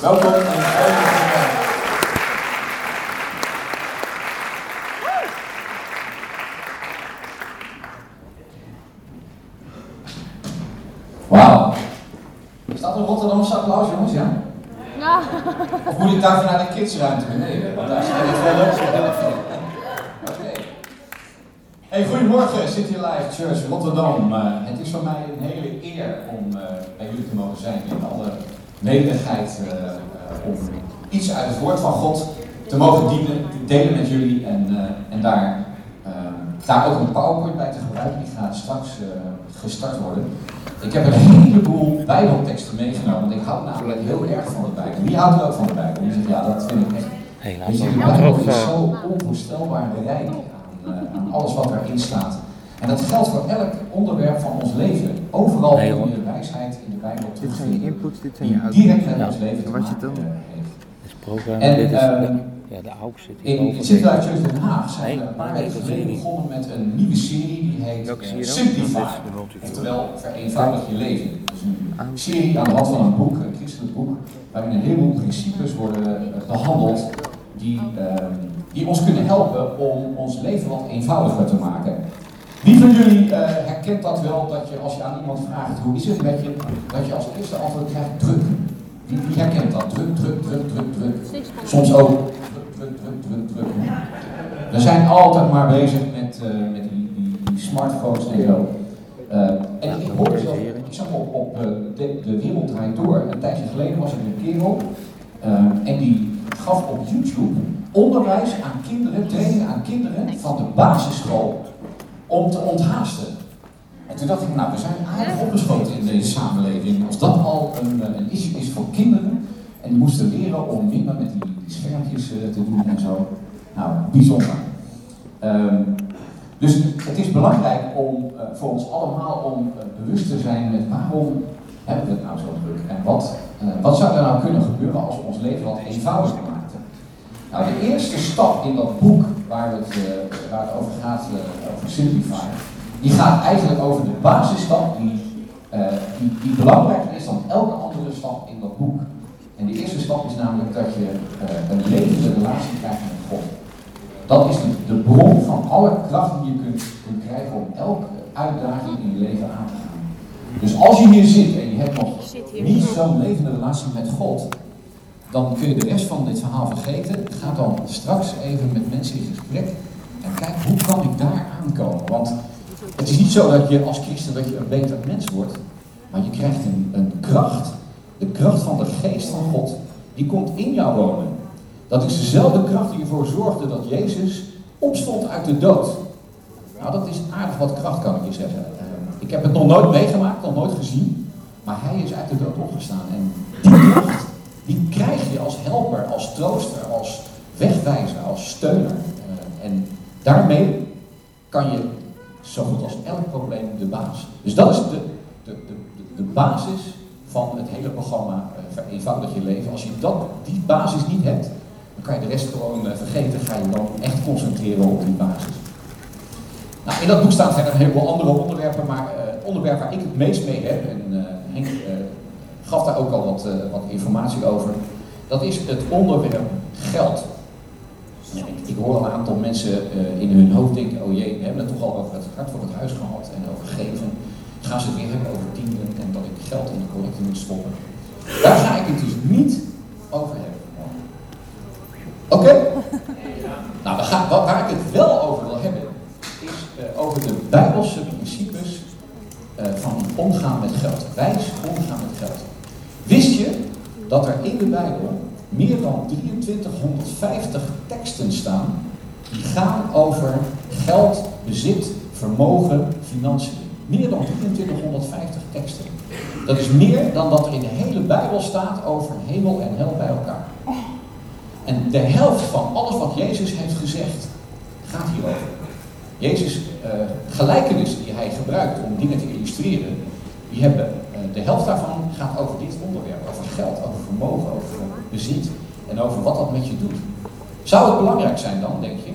Welkom en fijn dat je bent. Wauw. Staat er een Rotterdamse applaus, jongens, ja? Ja. Of moet ik daarvoor naar de kidsruimte beneden? Want daar zijn het wel leuk. Oké. Hey, goedemorgen, City Life Church Rotterdam. Uh, het is voor mij een hele eer om uh, bij jullie te mogen zijn in alle nederigheid uh, om iets uit het woord van God te mogen dienen, te delen met jullie en, en daar, daar ook een PowerPoint bij te gebruiken. Die gaat straks gestart worden. Ik heb een heleboel Bijbelteksten meegenomen, want ik hou namelijk heel erg van de Bijbel. Wie houdt er ook van de Bijbel? Die zegt, ja, dat vind ik echt. Helaas. Weet je, de Bijbel is zo onvoorstelbaar rijk aan, uh, aan alles wat erin staat. En dat geldt voor elk onderwerp van ons leven. Overal Nee, de wijsheid in de Bijbel Dit zijn je terugvinden. inputs, dit zijn je Die outputs. direct met Ja. ons leven te Wat je maken dan- eh, heeft. Dit is programma. En, dit is, ehm, ja, de AUX zit In hierboven. City Life Church Den Haag zijn we een paar weken geleden begonnen met een nieuwe serie die heet eh? Simplify. Oftewel, vereenvoudig je leven. Dus een Ah. serie aan de hand van een boek, een christelijk boek, waarin een heleboel principes worden eh, behandeld die, ehm, die ons kunnen helpen om ons leven wat eenvoudiger te maken. Wie van jullie eh, herkent dat wel, dat je als je aan iemand vraagt hoe is het met je, dat je als eerste antwoord krijgt druk. Wie, herkent dat? Druk, druk, druk, druk, druk. Soms ook druk, druk, druk, druk, druk. We zijn altijd maar bezig met, eh, met die, die, smartphones en zo. Eh, en ik hoorde zelf, ik zag op, op de, de Wereld Draait Door, een tijdje geleden was er een kerel en die gaf op YouTube onderwijs aan kinderen, training aan kinderen van de basisschool om te onthaasten. En toen dacht ik, nou, we zijn aardig opgeschoten in deze samenleving. Als dat al een, eh, een issue is voor kinderen en die moesten leren om minder met die, schermpjes eh, te doen en zo. Nou, bijzonder. Ehm, dus het is belangrijk om, eh, voor ons allemaal om bewust te zijn met waarom hebben we het nou zo druk en wat, wat zou er nou kunnen gebeuren als we ons leven wat eenvoudiger maakten. Nou, de eerste stap in dat boek waar het, waar het over gaat, Simplify, die gaat eigenlijk over de basisstap die, eh, die, die belangrijker is dan elke andere stap in dat boek. En de eerste stap is namelijk dat je eh, een levende relatie krijgt met God. Dat is de, de bron van alle kracht die je kunt, kunt krijgen om elke uitdaging in je leven aan te gaan. Dus als je hier zit en je hebt nog niet zo'n levende relatie met God, dan kun je de rest van dit verhaal vergeten. Ga dan straks even met mensen in gesprek kijk hoe kan ik daar aankomen. Want het is niet zo dat je als christen dat je een beter mens wordt, maar je krijgt een, een kracht. De kracht van de geest van God, die komt in jou wonen. Dat is dezelfde kracht die ervoor zorgde dat Jezus opstond uit de dood. Nou, dat is aardig wat kracht, kan ik je zeggen. Eh, ik heb het nog nooit meegemaakt, nog nooit gezien. Maar hij is uit de dood opgestaan. En die kracht, die krijg je als helper, als trooster, als wegwijzer, als steuner. Eh, en daarmee kan je zo goed als elk probleem de baas. Dus dat is de, de, de, de- basis van het hele programma eh, Vereenvoudig je leven. Als je dat, die basis niet hebt, dan kan je de rest gewoon eh, vergeten. Ga je dan echt concentreren op die basis. Nou, in dat boek staan verder een heleboel andere onderwerpen, maar eh, het onderwerp waar ik het meest mee heb, en Henk gaf daar ook al wat, wat informatie over, dat is het onderwerp geld. Ik, hoor al een aantal mensen eh, in hun hoofd denken, oh jee, we hebben het toch al over het hart voor het huis gehad en over geven. Gaan ze het weer hebben over tienden en dat ik geld in de collecte moet stoppen. Daar ga ik het dus niet over hebben. Oké? Nou, we gaan, waar waar ik het wel over wil hebben, is eh, over de Bijbelse principes eh, van omgaan met geld. Wijs omgaan met geld. Wist je dat er in de Bijbel meer dan 2350 teksten staan die gaan over geld, bezit, vermogen, financiën? Meer dan 2350 teksten. Dat is meer dan dat er in de hele Bijbel staat over hemel en hel bij elkaar. En de helft van alles wat Jezus heeft gezegd gaat hierover. Jezus' eh, gelijkenissen die hij gebruikt om dingen te illustreren, die hebben, de helft daarvan gaat over dit onderwerp, over geld, over vermogen, over bezit en over wat dat met je doet. Zou het belangrijk zijn dan, denk je,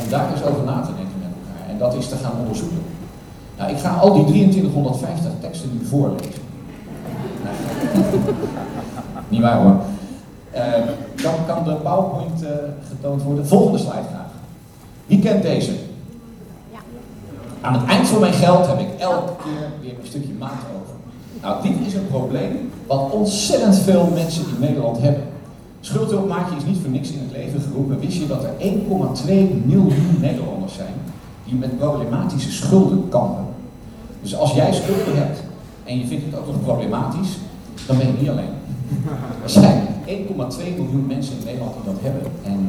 om daar eens over na te denken met elkaar en dat is te gaan onderzoeken? Nou, ik ga al die 2350 teksten nu voorlezen. Niet waar hoor. Uh, dan kan de PowerPoint uh, getoond worden. Volgende slide graag. Wie kent deze? Aan het eind van mijn geld heb ik elke keer weer een stukje maat over. Nou, dit is een probleem wat ontzettend veel mensen in Nederland hebben. Schuldhulpmaatje is niet voor niks in het leven geroepen. Wist je dat er 1,2 miljoen Nederlanders zijn die met problematische schulden kampen? Dus als jij schulden hebt en je vindt het ook nog problematisch, dan ben je niet alleen. Er zijn 1,2 miljoen mensen in Nederland die dat hebben. En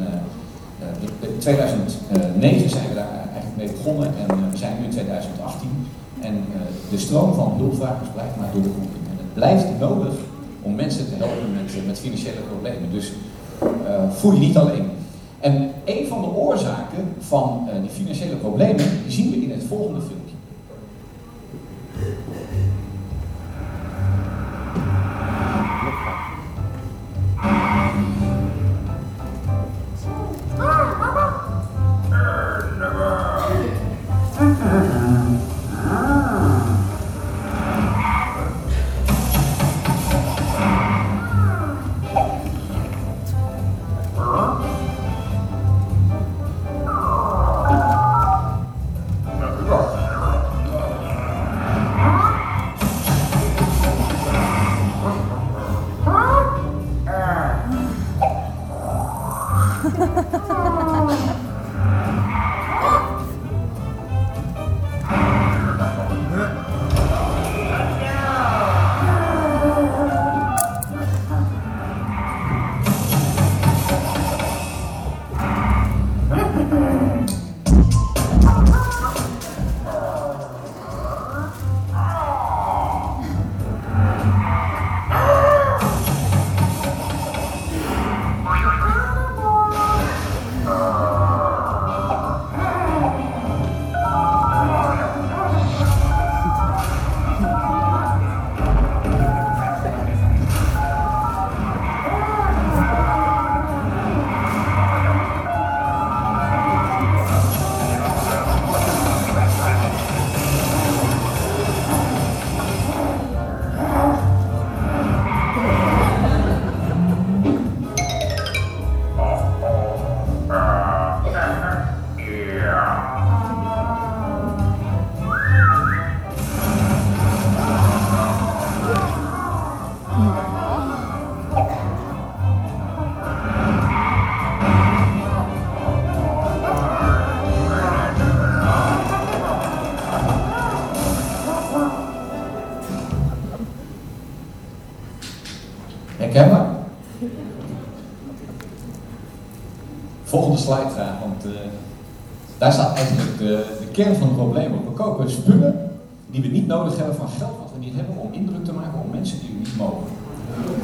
uh, in 2009 zijn we daar eigenlijk mee begonnen en uh, we zijn nu in 2018. En uh, de stroom van hulpvragers blijft maar doorgroeien. En het blijft nodig om mensen te helpen met, met financiële problemen. Dus voel je niet alleen. En een van de oorzaken van die financiële problemen zien we in het volgende filmpje.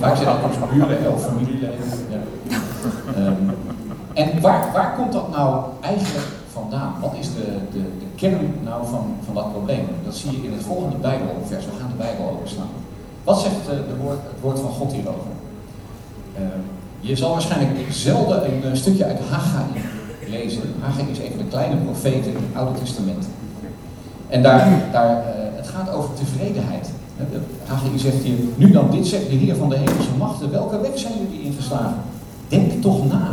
Vaak zijn dat onze buren of familieleden. Ja. Um, en waar, waar komt dat nou eigenlijk vandaan? Wat is de, de, de kern nou van, van dat probleem? Dat zie je in het volgende Bijbelvers. We gaan de Bijbel openslaan. Wat zegt uh, de woord, het woord van God hierover? Uh, je zal waarschijnlijk zelden een eh, stukje uit Haggai lezen. Haggai is een van de kleine profeten in het Oude Testament. En daar, daar, uh, het gaat over tevredenheid. Haggai zegt hier, nu dan dit zegt de Heer van de hemelse machten, welke weg zijn jullie ingeslagen? Denk toch na.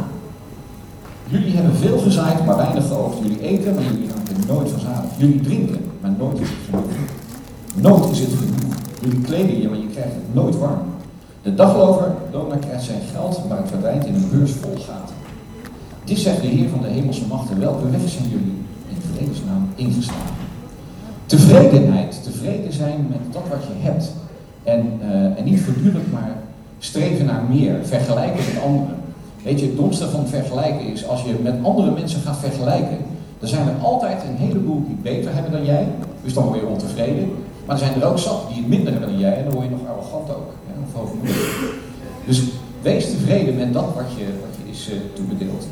Jullie hebben veel gezaaid, maar weinig geoogd. Jullie eten, maar jullie raken nooit verzadigd. Jullie drinken, maar nooit is het genoeg. Nooit is het genoeg. Jullie kleden je, maar je krijgt het nooit warm. De daglover, loner krijgt zijn geld, maar het verdwijnt in een beurs vol gaten. Dit zegt de Heer van de hemelse machten, welke weg zijn jullie in vredesnaam ingeslagen? Tevredenheid, tevreden zijn met dat wat je hebt. En, uh, en niet voortdurend maar streven naar meer, vergelijken met anderen. Weet je, het domste van vergelijken is, als je met andere mensen gaat vergelijken, dan zijn er altijd een heleboel die beter hebben dan jij, dus dan word je ontevreden. Maar er zijn er ook zat die het minder hebben dan jij en dan word je nog arrogant ook. Dus wees tevreden met dat wat je, wat je is uh, toebedeeld.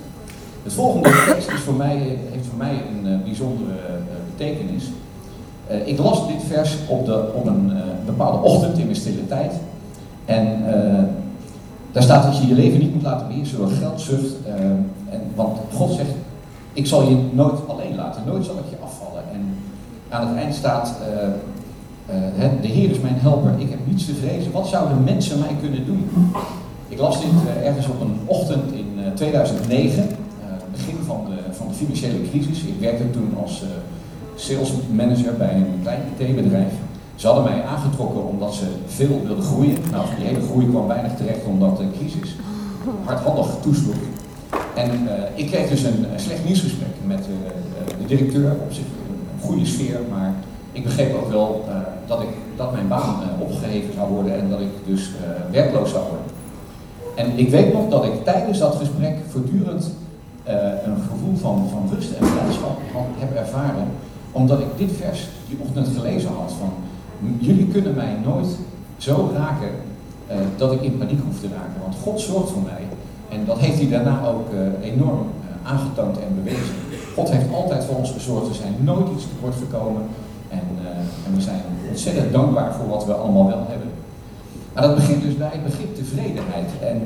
Het volgende tekst is voor mij, heeft voor mij een uh, bijzondere betekenis. ik las dit vers op, de, op een bepaalde ochtend in mijn stille tijd. En daar staat dat je je leven niet moet laten beheersen door geldzucht. en, want God zegt, ik zal je nooit alleen laten, nooit zal ik je afvallen. En aan het eind staat, de Heer is mijn helper, ik heb niets te vrezen. Wat zouden mensen mij kunnen doen? Ik las dit ergens op een ochtend in uh, 2009, begin van de, van de financiële crisis. Ik werkte toen als sales manager bij een klein IT-bedrijf. Ze hadden mij aangetrokken omdat ze veel wilden groeien. Nou, die hele groei kwam weinig terecht omdat de crisis hardhandig toesloeg. En uh, ik kreeg dus een, slecht nieuwsgesprek met uh, de directeur, op zich een goede sfeer, maar ik begreep ook wel uh, dat, ik, dat mijn baan opgeheven zou worden en dat ik dus werkloos zou worden. En ik weet nog dat ik tijdens dat gesprek voortdurend een gevoel van, van rust en blijdschap heb ervaren, omdat ik dit vers die ochtend gelezen had van jullie kunnen mij nooit zo raken uh, dat ik in paniek hoef te raken, want God zorgt voor mij. En dat heeft hij daarna ook uh, enorm uh, aangetoond en bewezen. God heeft altijd voor ons gezorgd, we zijn nooit iets tekort gekomen en, en we zijn ontzettend dankbaar voor wat we allemaal wel hebben. Maar dat begint dus bij het begrip tevredenheid. En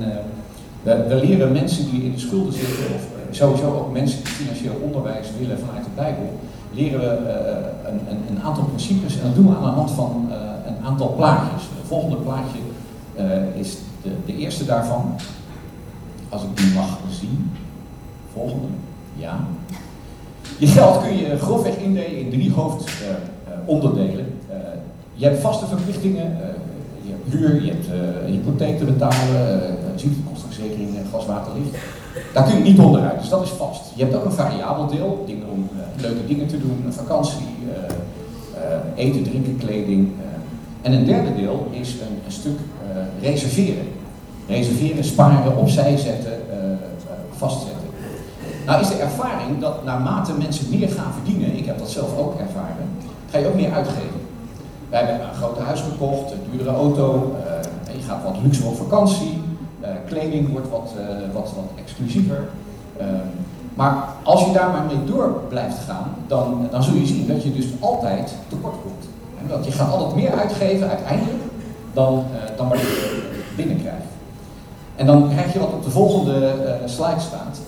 we, we, leren mensen die in de schulden zitten, of sowieso ook mensen die financieel onderwijs willen vanuit de Bijbel, leren we een, een, een, aantal principes en dat doen we aan de hand van een aantal plaatjes. Het volgende plaatje is de, de, eerste daarvan. Als ik die mag zien. Volgende. Ja. Je geld kun je grofweg indelen in drie hoofdonderdelen. Je hebt vaste verplichtingen. je hebt huur, je hebt hypotheek te betalen, ziektekostenverzekering, gas, water, licht. Daar kun je niet onderuit, dus dat is vast. Je hebt ook een variabel deel, dingen om leuke dingen te doen, een vakantie, eten, drinken, kleding. en een derde deel is een, stuk reserveren. Reserveren, sparen, opzij zetten, vastzetten. Nou is de ervaring dat naarmate mensen meer gaan verdienen, ik heb dat zelf ook ervaren, ga je ook meer uitgeven. Wij hebben een grote huis gekocht, een duurdere auto, uh, je gaat wat luxe op vakantie, kleding wordt wat, wat, wat exclusiever. maar als je daar maar mee door blijft gaan, dan, dan zul je zien dat je dus altijd tekort komt. En dat je gaat altijd meer uitgeven uiteindelijk dan, uh, dan wat je binnenkrijgt. En dan krijg je wat op de volgende slide staat.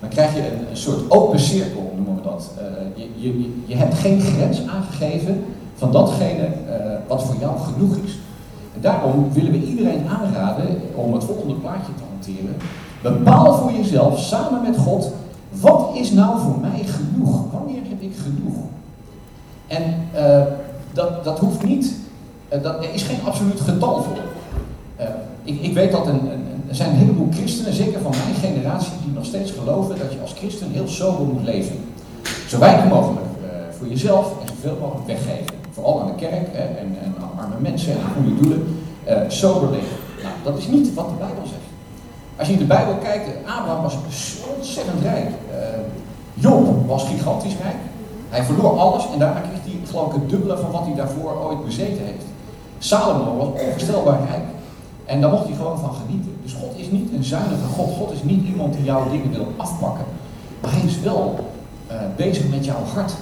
Dan krijg je een, soort open cirkel, noemen we dat. Je, je, je hebt geen grens aangegeven van datgene wat voor jou genoeg is. Daarom willen we iedereen aanraden om het volgende plaatje te hanteren. Bepaal voor jezelf samen met God, wat is nou voor mij genoeg? Wanneer heb ik genoeg? En dat, dat hoeft niet uh, dat, er is geen absoluut getal voor. Uh, ik, ik, weet dat er zijn een heleboel christenen, zeker van mijn generatie, die nog steeds geloven dat je als christen heel sober moet leven. Zo weinig mogelijk voor jezelf en zoveel mogelijk weggeven. Vooral aan de kerk en, en, aan arme mensen en goede doelen. sober leven. Nou, dat is niet wat de Bijbel zegt. Als je in de Bijbel kijkt, Abraham was ontzettend rijk. Job was gigantisch rijk. Hij verloor alles en daarna kreeg hij geloof het dubbele van wat hij daarvoor ooit bezeten heeft. Salomo was onvoorstelbaar rijk. En daar mocht hij gewoon van genieten. Dus God is niet een zuinige God. God is niet iemand die jouw dingen wil afpakken. Maar hij is wel uh, bezig met jouw hart.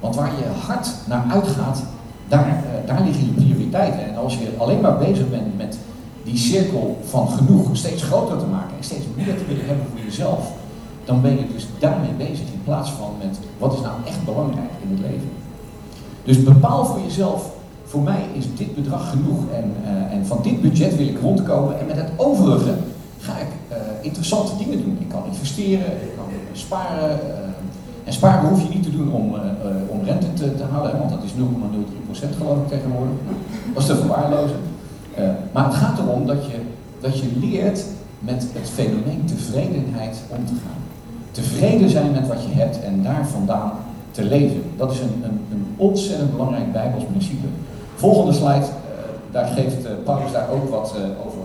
Want waar je hart naar uitgaat, daar, uh, daar liggen je prioriteiten. En als je alleen maar bezig bent met die cirkel van genoeg steeds groter te maken en steeds meer te willen hebben voor jezelf, dan ben je dus daarmee bezig in plaats van met wat is nou echt belangrijk in het leven. Dus bepaal voor jezelf voor mij is dit bedrag genoeg en, uh, en van dit budget wil ik rondkomen en met het overige ga ik uh, interessante dingen doen. Ik kan investeren, ik kan sparen. En sparen hoef je niet te doen om, om rente te, te halen, want dat is 0,03% geloof ik tegenwoordig. Dat is te verwaarlozen. maar het gaat erom dat je, dat je leert met het fenomeen tevredenheid om te gaan. Tevreden zijn met wat je hebt en daar vandaan te leven. Dat is een, een, een ontzettend belangrijk Bijbels principe. Volgende slide, uh, daar geeft uh, Paulus daar ook wat uh, over,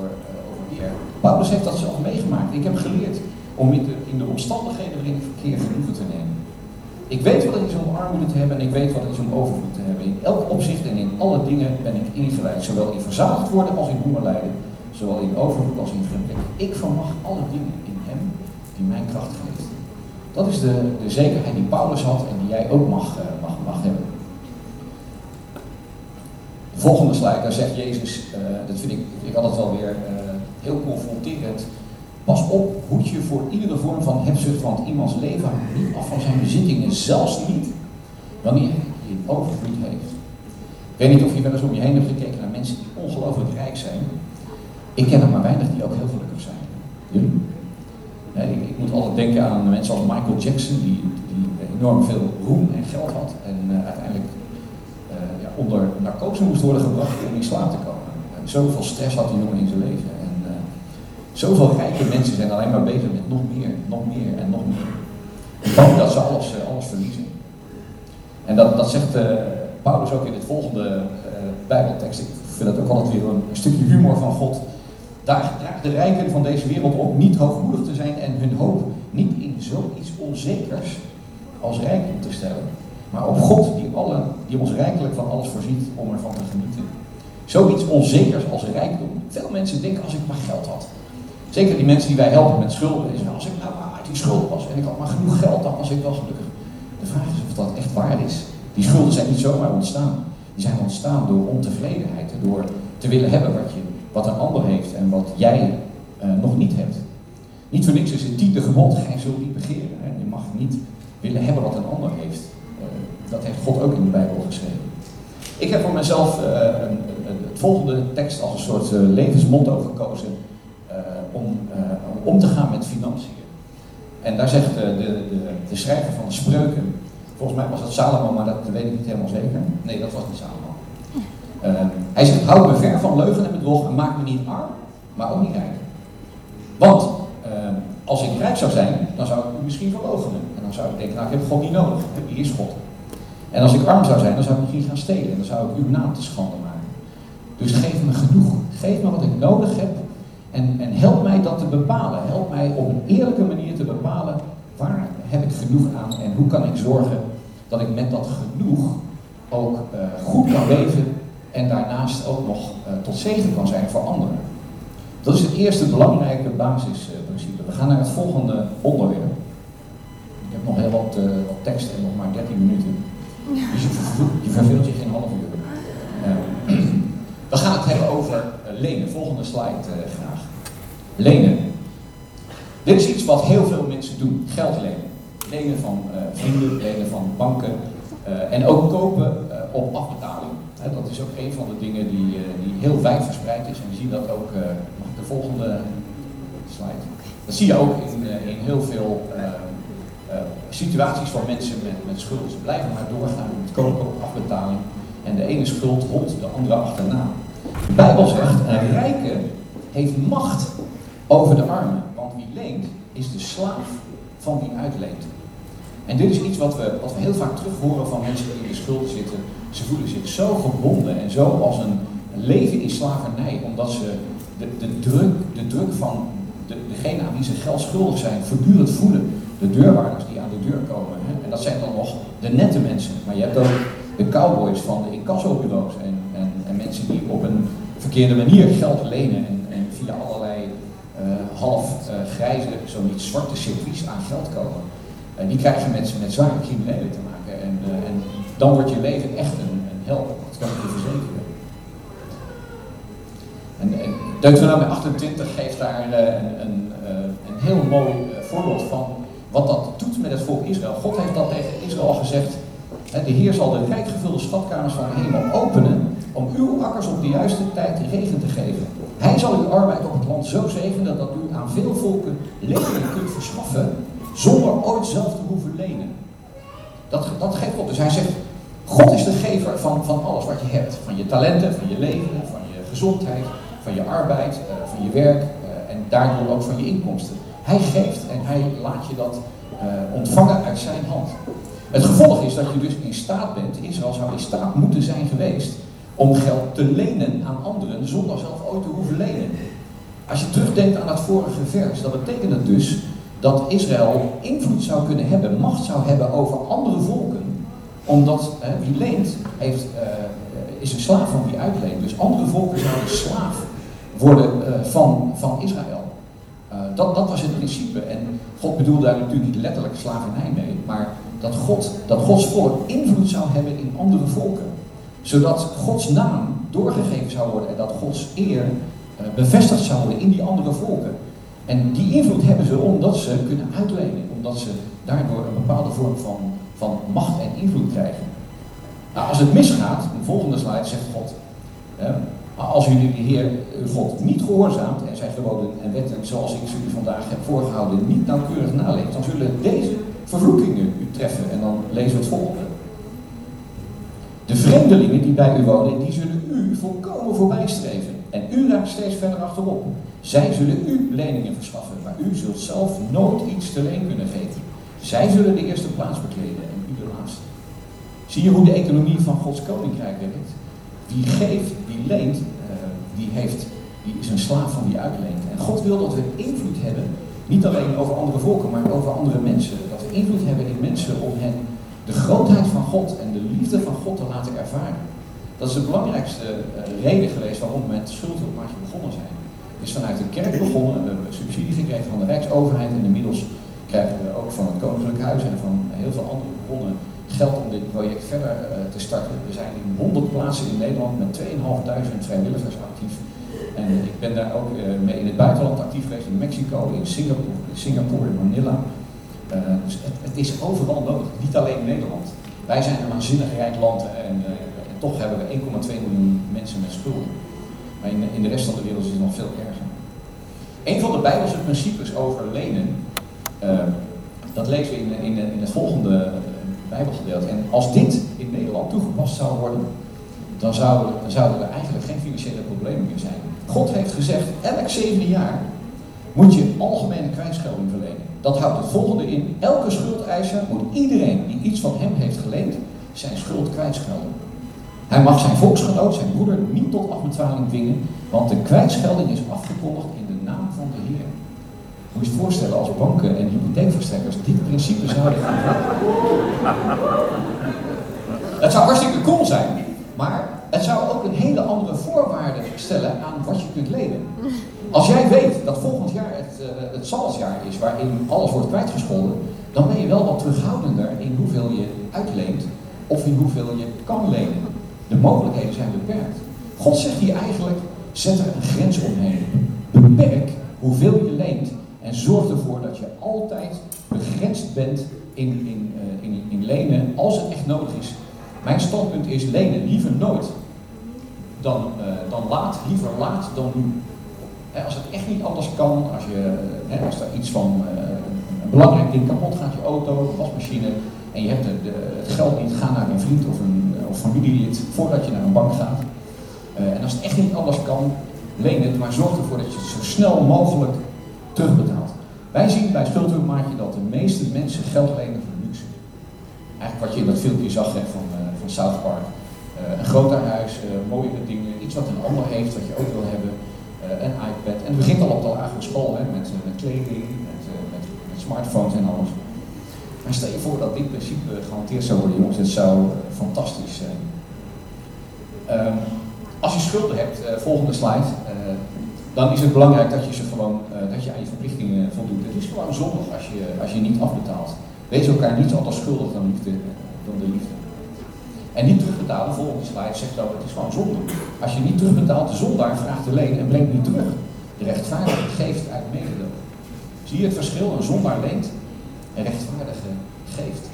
over. Paulus heeft dat zelf meegemaakt. Ik heb geleerd om in de, in de omstandigheden waarin ik verkeer genoegen te nemen. Ik weet wat het is om armoede te hebben en ik weet wat het is om overvloed te hebben. In elk opzicht en in alle dingen ben ik ingewijd. Zowel in verzadigd worden als in hongerlijden. Zowel in overvloed als in gebrek. Ik vermag alle dingen in hem die mijn kracht geeft. Dat is de, de zekerheid die Paulus had en die jij ook mag, mag, mag hebben volgende slide, daar zegt Jezus, uh, dat vind ik, ik altijd wel weer uh, heel confronterend. Pas op, hoed je voor iedere vorm van hebzucht, want iemands leven hangt niet af van zijn bezittingen, zelfs niet wanneer hij overvloed heeft. Ik weet niet of je wel eens om je heen hebt gekeken naar mensen die ongelooflijk rijk zijn. Ik ken er maar weinig die ook heel gelukkig zijn. Ik, ik, moet altijd denken aan mensen als Michael Jackson, die, die enorm veel roem en geld had en uh, uiteindelijk uh, ja, onder narcose moest worden gebracht om in slaap te komen. En zoveel stress had die jongen in zijn leven. Zoveel rijke mensen zijn alleen maar bezig met nog meer, nog meer en nog meer. Bang dat ze alles, alles verliezen. En dat, dat zegt Paulus ook in het volgende Bijbeltekst. Ik vind dat ook altijd weer een, stukje humor van God. Daar draagt de rijken van deze wereld op niet hoogmoedig te zijn en hun hoop niet in zoiets onzekers als rijkdom te stellen, maar op God die, alle, die ons rijkelijk van alles voorziet om ervan te genieten. Zoiets onzekers als rijkdom. Veel mensen denken als ik maar geld had. Zeker die mensen die wij helpen met schulden. Is, als ik nou uit die schulden was en ik had maar genoeg geld, dan was ik wel gelukkig. De vraag is of dat echt waar is. Die schulden zijn niet zomaar ontstaan. Die zijn ontstaan door ontevredenheid, door te willen hebben wat, je, wat een ander heeft en wat jij uh, nog niet hebt. Niet voor niks is het tiende gebod, gij zult niet begeren. Hè? Je mag niet willen hebben wat een ander heeft. Uh, dat heeft God ook in de Bijbel geschreven. Ik heb voor mezelf een, een, het volgende tekst als een soort levensmotto gekozen om, om te gaan met financiën. En daar zegt de, de, de schrijver van de spreuken, Volgens mij was dat Salomo, maar dat weet ik niet helemaal zeker. Nee, dat was niet Salomo. Uh, hij zegt, houd me ver van leugen en bedrog en maak me niet arm, maar ook niet rijk. Want uh, als ik rijk zou zijn, dan zou ik u misschien verloochenen. En dan zou ik denken, nou ik heb God niet nodig, hier is God. En als ik arm zou zijn, dan zou ik misschien gaan stelen en dan zou ik uw naam te schande maken. Dus geef me genoeg. Geef me wat ik nodig heb en, en help mij dat te bepalen. Help mij op een eerlijke manier te bepalen waar heb ik genoeg aan en hoe kan ik zorgen dat ik met dat genoeg ook uh, goed kan leven en daarnaast ook nog uh, tot zegen kan zijn voor anderen. Dat is het eerste belangrijke basisprincipe. We gaan naar het volgende onderwerp. Ik heb nog heel wat, wat tekst en nog maar 13 minuten. Dus je, je verveelt je geen half uur. we gaan het hebben over lenen. Volgende slide graag. Lenen. Dit is iets wat heel veel mensen doen, geld lenen. Lenen van uh, vrienden, lenen van banken uh, en ook kopen uh, op afbetaling. Dat is ook een van de dingen die, die heel wijdverspreid is en we zien dat ook, mag de volgende slide? Dat zie je ook in, in heel veel situaties van mensen met, met schulden. Ze blijven maar doorgaan met kopen op afbetaling en de ene schuld rolt de andere achterna. De Bijbel zegt, een rijke heeft macht over de armen leent, is de slaaf van wie uitleent. En dit is iets wat we, wat we heel vaak terug horen van mensen die in de schuld zitten. Ze voelen zich zo gebonden en zo als een leven in slavernij, omdat ze de, de, druk, de druk van de, degene aan wie ze geld schuldig zijn voortdurend voelen. De deurwaarders die aan de deur komen. Hè? En dat zijn dan nog de nette mensen. Maar je hebt ook de cowboys van de incassobureaus en, en, en mensen die op een verkeerde manier geld lenen en, en via allerlei uh, half uh, grijze, zo niet zwarte circuits aan geld komen. En die krijgen mensen met zware criminelen te maken. En, uh, en dan wordt je leven echt een, een hel, dat kan ik je verzekeren. En, en Deuteronomie 28 geeft daar een, een, een heel mooi voorbeeld van wat dat doet met het volk Israël. God heeft dat tegen Israël gezegd. De Heer zal de rijk gevulde schatkamers van de hemel openen om uw akkers op de juiste tijd regen te geven. Hij zal uw arbeid op het land zo zegenen dat u aan veel volken leven kunt verschaffen zonder ooit zelf te hoeven lenen. Dat, dat geeft God. Dus hij zegt, God is de gever van, van alles wat je hebt. Van je talenten, van je leven, van je gezondheid, van je arbeid, uh, van je werk uh, en daardoor ook van je inkomsten. Hij geeft en hij laat je dat uh, ontvangen uit zijn hand. Het gevolg is dat je dus in staat bent, Israël zou in staat moeten zijn geweest om geld te lenen aan anderen zonder zelf ooit te hoeven lenen. Als je terugdenkt aan het vorige vers, dat betekent het dus dat Israël invloed zou kunnen hebben, macht zou hebben over andere volken. Omdat wie leent, heeft, uh, is een slaaf van wie uitleent. Dus andere volken zouden slaaf worden uh, van, van Israël. Uh, dat, dat was het principe. En God bedoelde daar natuurlijk niet letterlijk slavernij mee, maar dat, God, dat Gods volk invloed zou hebben in andere volken zodat Gods naam doorgegeven zou worden en dat Gods eer uh, bevestigd zou worden in die andere volken. En die invloed hebben ze omdat ze kunnen uitlenen, omdat ze daardoor een bepaalde vorm van, van macht en invloed krijgen. Nou, als het misgaat, de volgende slide zegt God, Maar als jullie de Heer uw God niet gehoorzaamt en zijn geboden en wetten zoals ik ze u vandaag heb voorgehouden niet nauwkeurig naleeft, dan zullen deze vervloekingen u treffen. En dan lezen we het volgende. De vreemdelingen die bij u wonen, die zullen u volkomen voorbijstreven. En u raakt steeds verder achterop. Zij zullen u leningen verschaffen, maar u zult zelf nooit iets te leen kunnen geven. Zij zullen de eerste plaats bekleden en u de laatste. Zie je hoe de economie van Gods koninkrijk werkt? Wie geeft, wie leent, uh, die, heeft, die is een slaaf van wie uitleent. En God wil dat we invloed hebben, niet alleen over andere volken, maar over andere mensen. Dat we invloed hebben in mensen om hen de grootheid God en de liefde van God te laten ervaren. Dat is de belangrijkste uh, reden geweest waarom we met schuldhulpmaatje begonnen zijn. Het is vanuit de kerk begonnen, we hebben subsidie gekregen van de Rijksoverheid en inmiddels krijgen we ook van het Koninklijk Huis en van heel veel andere bronnen geld om dit project verder uh, te starten. We zijn in 100 plaatsen in Nederland met 2.500 vrijwilligers actief. En ik ben daar ook uh, mee in het buitenland actief geweest, in Mexico, in Singapore, in, Singapore, in Manila. Dus het, het, is overal nodig, niet alleen in Nederland. Wij zijn een waanzinnig rijk land en, en toch hebben we 1,2 miljoen mensen met schulden. Maar in, in, de rest van de wereld is het nog veel erger. Een van de Bijbelse principes over lenen, dat lezen we in, in, in het volgende Bijbelgedeelte. En als dit in Nederland toegepast zou worden, dan zouden, dan zouden er eigenlijk geen financiële problemen meer zijn. God heeft gezegd, elk zevende jaar moet je algemene kwijtschelding verlenen. Dat houdt het volgende in. Elke schuldeiser moet iedereen die iets van hem heeft geleend, zijn schuld kwijtschelden. Hij mag zijn volksgenoot, zijn broeder, niet tot afbetaling dwingen, want de kwijtschelding is afgekondigd in de naam van de Heer. Moet je voorstellen als banken en hypotheekverstrekkers dit principe zouden Het zou hartstikke cool zijn, maar het zou ook een hele andere voorwaarde stellen aan wat je kunt lenen. Als jij weet dat volgend jaar het, uh, het salsjaar is waarin alles wordt kwijtgescholden, dan ben je wel wat terughoudender in hoeveel je uitleent of in hoeveel je kan lenen. De mogelijkheden zijn beperkt. God zegt hier eigenlijk, zet er een grens omheen. Beperk hoeveel je leent en zorg ervoor dat je altijd begrensd bent in, in, uh, in, in lenen als het echt nodig is. Mijn standpunt is lenen liever nooit dan, uh, dan laat, liever laat dan nu. Als het echt niet anders kan, als, je, he, als er iets van uh, een belangrijk ding kapot gaat, je auto, een wasmachine, en je hebt de, de, het geld niet, ga naar een vriend of een of familielid voordat je naar een bank gaat. Uh, en als het echt niet anders kan, leen het, maar zorg ervoor dat je het zo snel mogelijk terugbetaald. Wij zien bij schuldhulpmaatje dat de meeste mensen geld lenen voor luxe. Eigenlijk wat je in dat filmpje zag hè, van, uh, van South Park. Een groter huis, mooiere dingen, iets wat een ander heeft, wat je ook wil hebben. Een iPad. En het begint al op de lagere school hè, met, met kleding, met, met, met, smartphones en alles. Maar stel je voor dat dit principe gehanteerd zou worden, jongens, het zou fantastisch zijn. Um, als je schulden hebt, volgende slide, dan is het belangrijk dat je, ze gewoon, dat je aan je verplichtingen voldoet. Het is gewoon zondig als je, als je niet afbetaalt. Wees elkaar niet anders schuldig dan, liefde, dan de liefde. En niet terugbetalen, de volgende slide zegt ook, het is gewoon zonde. Als je niet terugbetaalt, de zondaar vraagt de leen en brengt niet terug. De rechtvaardige geeft uit mededogen. Zie je het verschil? Een zondaar leent, een rechtvaardige geeft.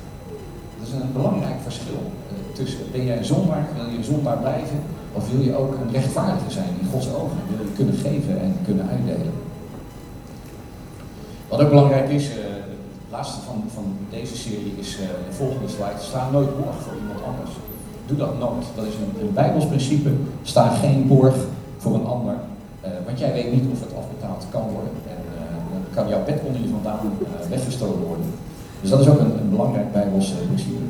Dat is een belangrijk verschil uh, tussen, ben jij een zondaar, wil je een zondaar blijven, of wil je ook een rechtvaardige zijn in Gods ogen? Wil je kunnen geven en kunnen uitdelen? Wat ook belangrijk is, uh, het laatste van, van deze serie is uh, de volgende slide. Sta nooit borg voor iemand anders. Doe dat nooit. Dat is een, Bijbels principe. Sta geen borg voor een ander. Uh, want jij weet niet of het afbetaald kan worden. En dan kan jouw bed onder je vandaan weggestolen worden. Dus dat is ook een, belangrijk Bijbels principe.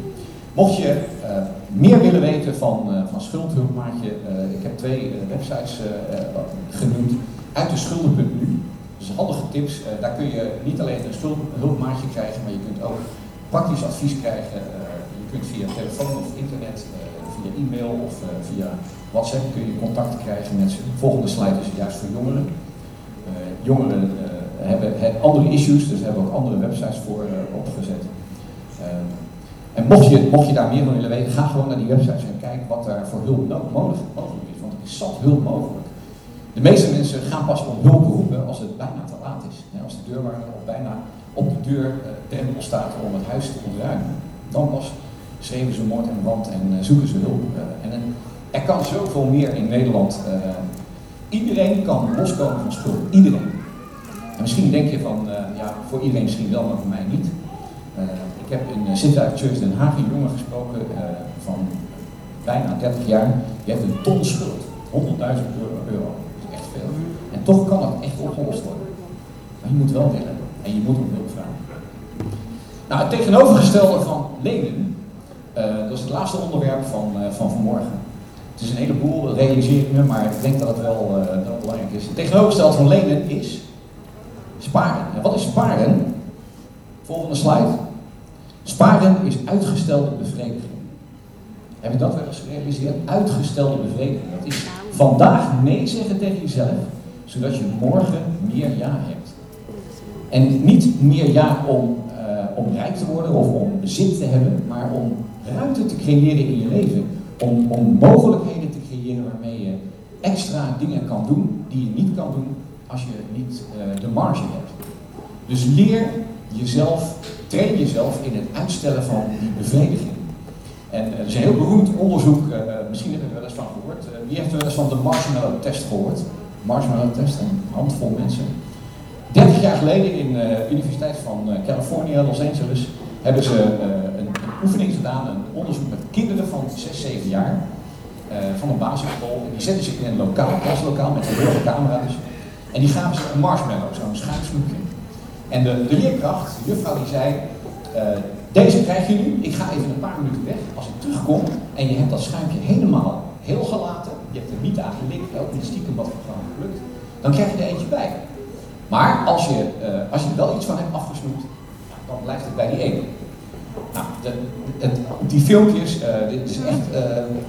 Mocht je uh, meer willen weten van, uh, van schuldhulpmaatje, uh, ik heb twee websites genoemd. Uit de schulden.nu. Dus handige tips. daar kun je niet alleen een schuldhulpmaatje krijgen, maar je kunt ook praktisch advies krijgen. Kunt via telefoon of internet, via e-mail of via WhatsApp kun je contact krijgen met ze. De volgende slide is juist voor jongeren. jongeren hebben, andere issues, dus hebben ook andere websites voor opgezet. En mocht je, mocht je daar meer van willen weten, ga gewoon naar die websites en kijk wat er voor hulp mogelijk, is. Want er is zat hulp mogelijk. De meeste mensen gaan pas om hulp roepen als het bijna te laat is. Als de deurwaarder al bijna op de deur drempel staat om het huis te ontruimen. Dan pas schreeuwen ze moord en brand en zoeken ze hulp. En Er kan zoveel meer in Nederland. Iedereen kan loskomen van schuld. Iedereen. En misschien denk je van, ja, voor iedereen misschien wel, maar voor mij niet. Ik heb in Sint Church Den Haag een jongen gesproken van bijna 30 jaar. Die heeft een ton schuld. 100.000 euro. Dat is echt veel. En toch kan het echt opgelost worden. Maar je moet wel willen. En je moet om hulp vragen. Nou, het tegenovergestelde van lenen, dat is het laatste onderwerp van, uh, van vanmorgen. Het is een heleboel, realiseer ik maar ik denk dat het wel, wel belangrijk is. Het tegenovergestelde van lenen is sparen. En wat is sparen? Volgende slide. Sparen is uitgestelde bevrediging. Heb je dat wel eens gerealiseerd? Uitgestelde bevrediging. Dat is vandaag nee zeggen tegen jezelf, zodat je morgen meer ja hebt. En niet meer ja om, om rijk te worden of om bezit te hebben, maar om ruimte te creëren in je leven. Om, om mogelijkheden te creëren waarmee je extra dingen kan doen die je niet kan doen als je niet uh, de marge hebt. Dus leer jezelf, train jezelf in het uitstellen van die bevrediging. En uh, er is een heel beroemd onderzoek, misschien heb je er wel eens van gehoord. wie heeft er wel eens van de marshmallow test gehoord? Marshmallow test, een handvol mensen. 30 jaar geleden in de Universiteit van California, Los Angeles, hebben ze oefening gedaan, een onderzoek met kinderen van 6, 7 jaar van een basisschool. En die zetten zich in een lokaal, klaslokaal met een grote camera's. En die gaven ze een marshmallow, zo'n schuimsnoepje. En de, de leerkracht, de juffrouw, die zei, deze krijg je nu, ik ga even een paar minuten weg. Als ik terugkom en je hebt dat schuimpje helemaal heel gelaten, je hebt er niet aan gelikt, ook niet stiekem wat gewoon gelukt, dan krijg je er eentje bij. Maar als je, uh, als je wel iets van hebt afgesnoept, dan blijft het bij die ene. Nou, de, die filmpjes, uh, dit is echt uh,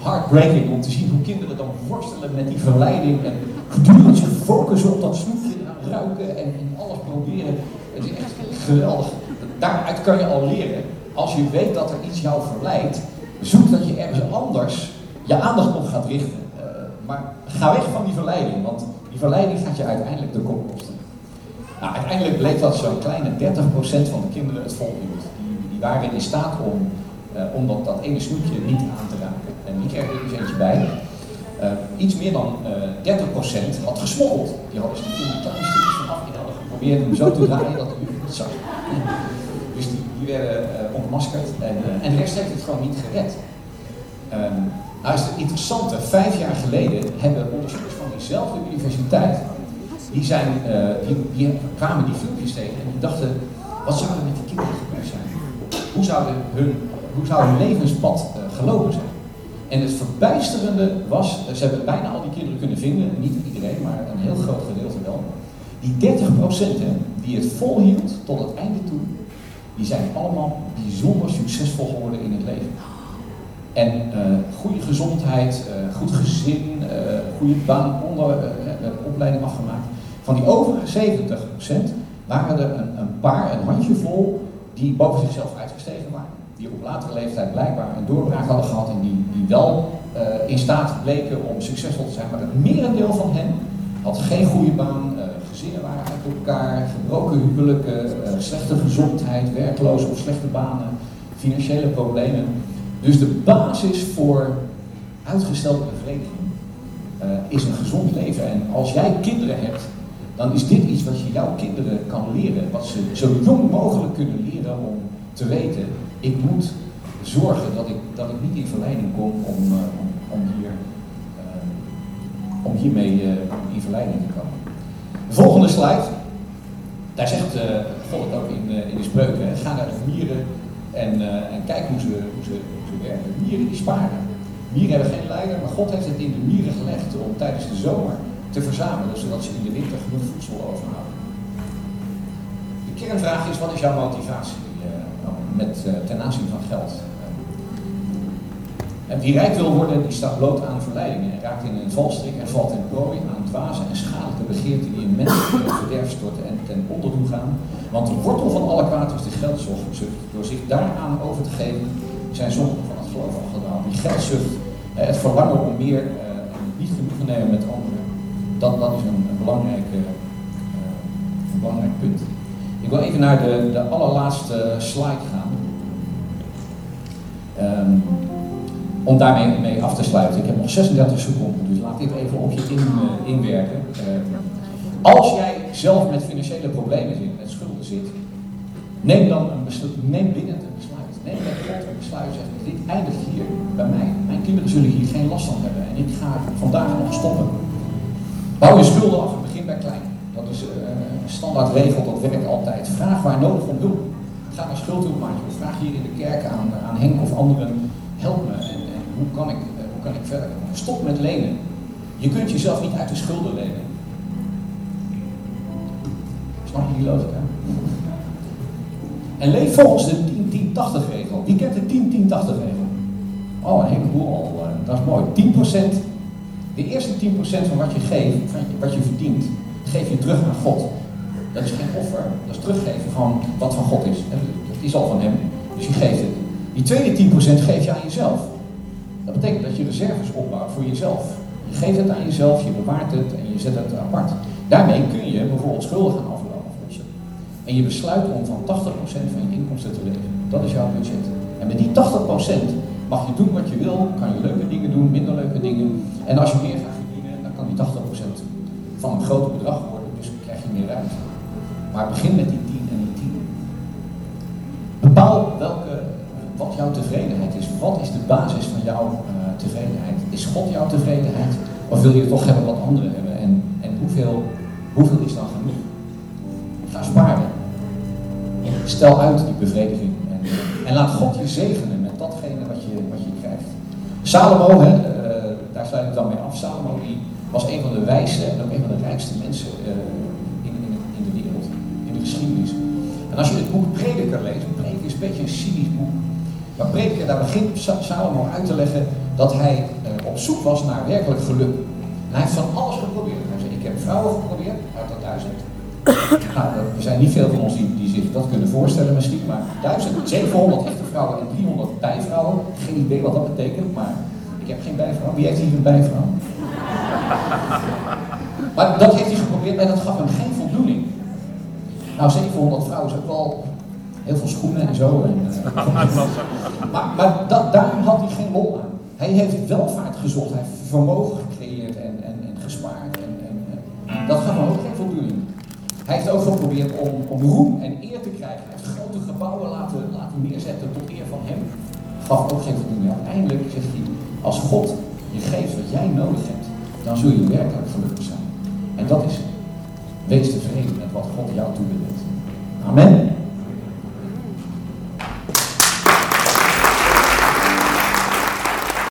heartbreaking om te zien hoe kinderen dan worstelen met die verleiding en gedurende zich focussen op dat snoepje en ruiken en, alles proberen. Het is echt geweldig. Daaruit kan je al leren, als je weet dat er iets jou verleidt, zoek dat je ergens anders je aandacht op gaat richten. maar ga weg van die verleiding, want die verleiding gaat je uiteindelijk de kop kosten. Nou, uiteindelijk bleek dat zo'n kleine 30% van de kinderen het volhield. Waren in staat om, uh, om dat, dat ene snoepje niet aan te raken. En die kregen er dus bij. Uh, iets meer dan uh, 30% had gesmokkeld. Die hadden er in kleine stukjes vanaf en hadden geprobeerd om zo te draaien dat u het zag. Dus die, werden ontmaskerd en, en de rest heeft het gewoon niet gered. Um, nou is het interessante, vijf jaar geleden hebben onderzoekers van diezelfde universiteit die, zijn, die, die, kwamen die filmpjes tegen en die dachten, wat zou er met die kinderen gebeurd zijn? Hoe zou hun, hoe zou hun levenspad uh, gelopen zijn? En het verbijsterende was, uh, ze hebben bijna al die kinderen kunnen vinden, niet iedereen, maar een heel groot gedeelte wel. Die 30% hè, die het volhield tot het einde toe, die zijn allemaal bijzonder succesvol geworden in het leven. En uh, goede gezondheid, goed gezin, goede baan, onder, opleiding afgemaakt. Van die overige 70% waren er een, een paar, een handjevol, die boven zichzelf uitgestegen waren. Die op latere leeftijd blijkbaar een doorbraak hadden gehad en die, die wel in staat bleken om succesvol te zijn. Maar het merendeel van hen had geen goede baan, gezinnen waren uit elkaar, gebroken huwelijken, slechte gezondheid, werkloos of slechte banen, financiële problemen. Dus de basis voor uitgestelde bevrediging is een gezond leven. En als jij kinderen hebt, dan is dit iets wat je jouw kinderen kan leren. Wat ze zo jong mogelijk kunnen leren om te weten, ik moet zorgen dat ik, dat ik niet in verleiding kom om, uh, om, hier, uh, om hiermee in verleiding te komen. De volgende slide, daar zegt God ook in, in de spreuken, ga naar de mieren en, en kijk hoe ze, hoe ze werken. Mieren die sparen. Mieren hebben geen leider, maar God heeft het in de mieren gelegd om tijdens de zomer te verzamelen, zodat ze in de winter genoeg voedsel overhouden. De kernvraag is, wat is jouw motivatie uh, met, uh, ten aanzien van geld? En wie rijk wil worden, die staat bloot aan verleidingen en raakt in een valstrik en valt in prooi aan dwaze en schadelijke begeerten die in mensen verderf storten en ten onder doen gaan. Want de wortel van alle kwaad is de geldzucht. Door zich daaraan over te geven, zijn sommigen van het geloof afgedaan. Die geldzucht, eh, het verlangen om meer niet genoegen nemen met anderen, dat, dat is een, belangrijk, uh, een belangrijk punt. Ik wil even naar de, de allerlaatste slide gaan. Um, om daarmee mee af te sluiten, ik heb nog 36 seconden, dus laat dit even op je in, uh, inwerken. Uh, als jij zelf met financiële problemen zit, met schulden zit, neem dan een besluit, neem binnen een besluit. Neem met God een besluit, zeg dit eindigt hier bij mij. Mijn kinderen zullen hier geen last van hebben en ik ga vandaag nog stoppen. Bouw je schulden af, begin bij klein. Dat is uh, een standaard regel, dat werkt altijd. Vraag waar nodig om hulp. Ga naar schuldhulpmaatje, vraag hier in de kerk aan, aan Henk of anderen, help me en, en hoe, kan ik, uh, hoe kan ik verder? Stop met lenen. Je kunt jezelf niet uit de schulden lenen. Snap je die logica? En leef volgens de 10-10-80 regel. Wie kent de 10-10-80 regel? Oh, heleboel al. Uh, dat is mooi. 10%. De eerste 10% van wat je geeft, wat je verdient, geef je terug aan God. Dat is geen offer, dat is teruggeven van wat van God is. Dat is al van Hem, dus je geeft het. Die tweede 10% geef je aan jezelf. Dat betekent dat je reserves opbouwt voor jezelf. Je geeft het aan jezelf, je bewaart het en je zet het apart. Daarmee kun je bijvoorbeeld schulden gaan aflossen. En je besluit om van 80% van je inkomsten te leven. Dat is jouw budget. En met die 80% mag je doen wat je wil, kan je leuke dingen doen, minder leuke dingen. En als je meer gaat verdienen, dan kan die 80% van een groter bedrag worden, dus krijg je meer ruimte. Maar begin met die 10 en die 10. Bepaal welke, wat jouw tevredenheid is. Wat is de basis van jouw uh, tevredenheid? Is God jouw tevredenheid? Of wil je toch hebben wat anderen hebben? En, en hoeveel, hoeveel is dan genoeg? Ga sparen. Stel uit die bevrediging. En, en laat God je zegenen Salomo, hè, uh, daar sluit ik dan mee af. Salomo die was een van de wijste en ook een van de rijkste mensen uh, in, in, in, de wereld, in de geschiedenis. En als je het boek Prediker leest, Prediker is een beetje een cynisch boek. Maar Prediker, daar begint Salomo uit te leggen dat hij uh, op zoek was naar werkelijk geluk. En hij heeft van alles geprobeerd. Hij zei, ik heb vrouwen geprobeerd, uit dat duizend. Nou, er zijn niet veel van ons die, zich dat kunnen voorstellen misschien, maar 1700 echte vrouwen en 300 bijvrouwen. Geen idee wat dat betekent, maar ik heb geen bijvrouw. Wie heeft hier een bijvrouw? Maar dat heeft hij geprobeerd en dat gaf hem geen voldoening. Nou, 700 vrouwen is ook wel heel veel schoenen en zo. En, uh, maar maar dat, daar had hij geen lol aan. Hij heeft welvaart gezocht, hij heeft vermogen gecreëerd en, en, en gespaard. En, en, en, dat gaf hem ook geen voldoening. Hij heeft ook geprobeerd om, om roem en eer te krijgen. Hij heeft grote gebouwen laten, laten neerzetten tot eer van hem. Gaf ook geen voldoening. Uiteindelijk zegt hij, als God je geeft wat jij nodig hebt, dan zul je werkelijk gelukkig zijn. En dat is, wees tevreden met wat God jou toebereidt. Amen.